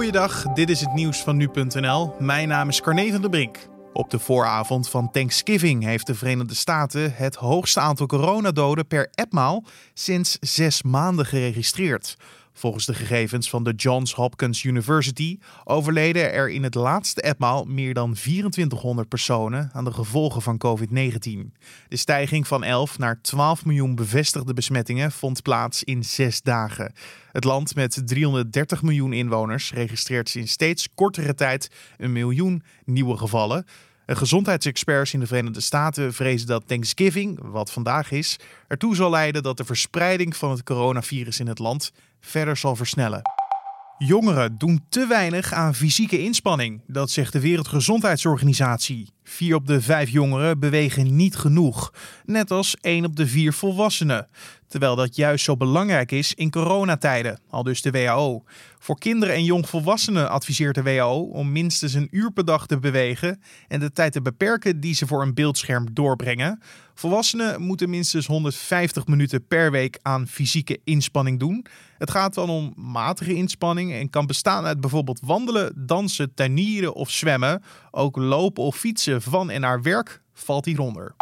Goeiedag, dit is het nieuws van nu.nl. Mijn naam is Carne van der Brink. Op de vooravond van Thanksgiving heeft de Verenigde Staten het hoogste aantal coronadoden per etmaal sinds zes maanden geregistreerd. Volgens de gegevens van de Johns Hopkins University overleden er in het laatste etmaal meer dan 2400 personen aan de gevolgen van COVID-19. De stijging van 11 naar 12 miljoen bevestigde besmettingen vond plaats in zes dagen. Het land met 330 miljoen inwoners registreert sinds steeds kortere tijd een miljoen nieuwe gevallen. Gezondheidsexperts in de Verenigde Staten vrezen dat Thanksgiving, wat vandaag is, ertoe zal leiden dat de verspreiding van het coronavirus in het land verder zal versnellen. Jongeren doen te weinig aan fysieke inspanning, dat zegt de Wereldgezondheidsorganisatie. Vier op de vijf jongeren bewegen niet genoeg, net als één op de vier volwassenen. Terwijl dat juist zo belangrijk is in coronatijden, al dus de WHO. Voor kinderen en jongvolwassenen adviseert de WHO om minstens een uur per dag te bewegen en de tijd te beperken die ze voor een beeldscherm doorbrengen. Volwassenen moeten minstens 150 minuten per week aan fysieke inspanning doen. Het gaat dan om matige inspanning en kan bestaan uit bijvoorbeeld wandelen, dansen, tuinieren of zwemmen. Ook lopen of fietsen van en naar werk valt hieronder.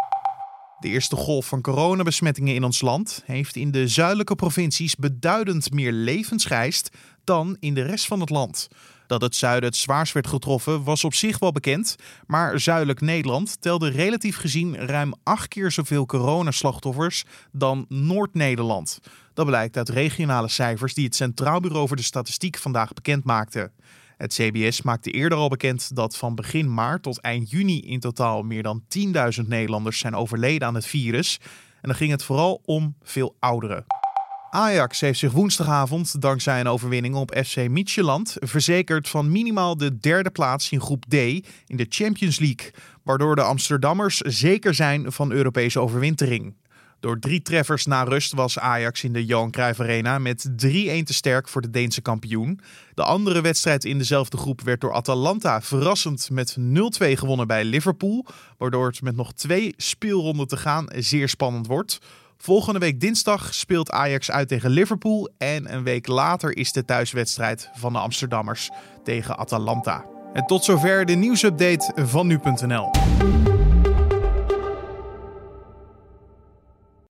De eerste golf van coronabesmettingen in ons land heeft in de zuidelijke provincies beduidend meer levens geëist dan in de rest van het land. Dat het zuiden het zwaarst werd getroffen was op zich wel bekend, maar zuidelijk Nederland telde relatief gezien ruim acht keer zoveel coronaslachtoffers dan Noord-Nederland. Dat blijkt uit regionale cijfers die het Centraal Bureau voor de Statistiek vandaag bekend maakte. Het CBS maakte eerder al bekend dat van begin maart tot eind juni in totaal meer dan 10.000 Nederlanders zijn overleden aan het virus. En dan ging het vooral om veel ouderen. Ajax heeft zich woensdagavond, dankzij een overwinning op FC Midtjylland, verzekerd van minimaal de derde plaats in groep D in de Champions League, waardoor de Amsterdammers zeker zijn van Europese overwintering. Door drie treffers na rust was Ajax in de Johan Cruijff Arena met 3-1 te sterk voor de Deense kampioen. De andere wedstrijd in dezelfde groep werd door Atalanta verrassend met 0-2 gewonnen bij Liverpool, waardoor het met nog twee speelronden te gaan zeer spannend wordt. Volgende week dinsdag speelt Ajax uit tegen Liverpool en een week later is de thuiswedstrijd van de Amsterdammers tegen Atalanta. En tot zover de nieuwsupdate van nu.nl.